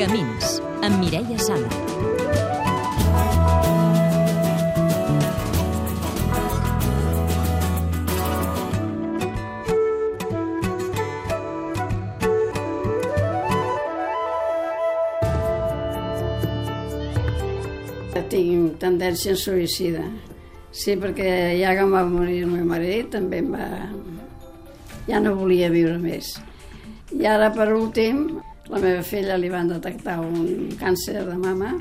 Camins, amb Mireia Sala. Tinc tendència suïcida. Sí, perquè ja que em va morir el meu marit, també em va... ja no volia viure més. I ara, per últim, la meva filla li van detectar un càncer de mama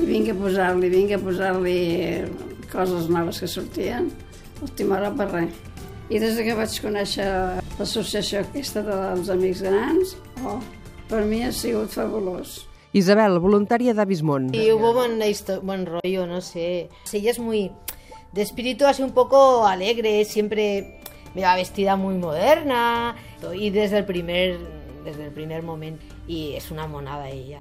i vinc a posar-li, vinc a posar-li coses noves que sortien, última hora per res. I des que vaig conèixer l'associació aquesta dels Amics Grans, oh, per mi ha sigut fabulós. Isabel, voluntària d'Avismont. Y hubo buen, buen rollo, no sé. Ella es muy de espíritu así un poco alegre, siempre me va vestida muy moderna y desde el primer desde el primer momento y es una monada ella.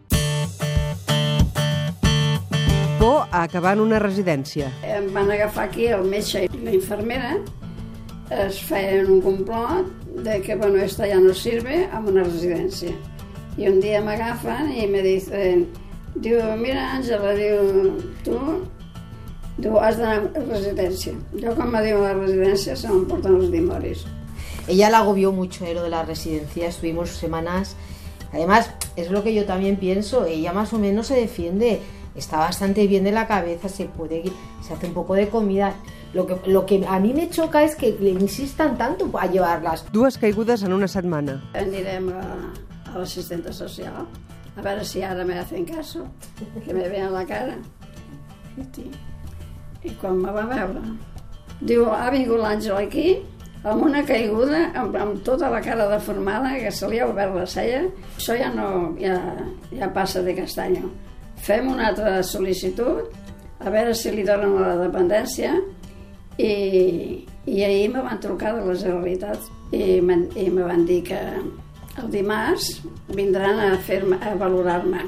Por a acabar en una residència. Em van agafar aquí el metge i la infermera, es feien un complot de que, bueno, esta ya no sirve a una residencia. Y un día me agafan y me dicen, diu, mira, Àngela, diu, tu, diu, has d'anar a residència. Jo, quan me diuen a la residència, se m'emporten els dimoris. Ella la agobió mucho eh, lo de la residencia, estuvimos semanas. Además, es lo que yo también pienso, ella más o menos se defiende, está bastante bien de la cabeza, se puede, se hace un poco de comida. Lo que, lo que a mí me choca es que le insistan tanto a llevarlas. Dues caigudes en una setmana. Anirem a, a l'assistenta social, a veure si ara me hacen caso, que me vean la cara. Hosti. I quan me va veure, diu, ha vingut l'Àngel aquí amb una caiguda, amb, amb tota la cara deformada, que se li ha obert la cella. Això ja no, ja, ja passa de castanyo. Fem una altra sol·licitud, a veure si li donen la dependència, i, i ahir me van trucar de la Generalitat i, i me van dir que el dimarts vindran a, fer a valorar-me.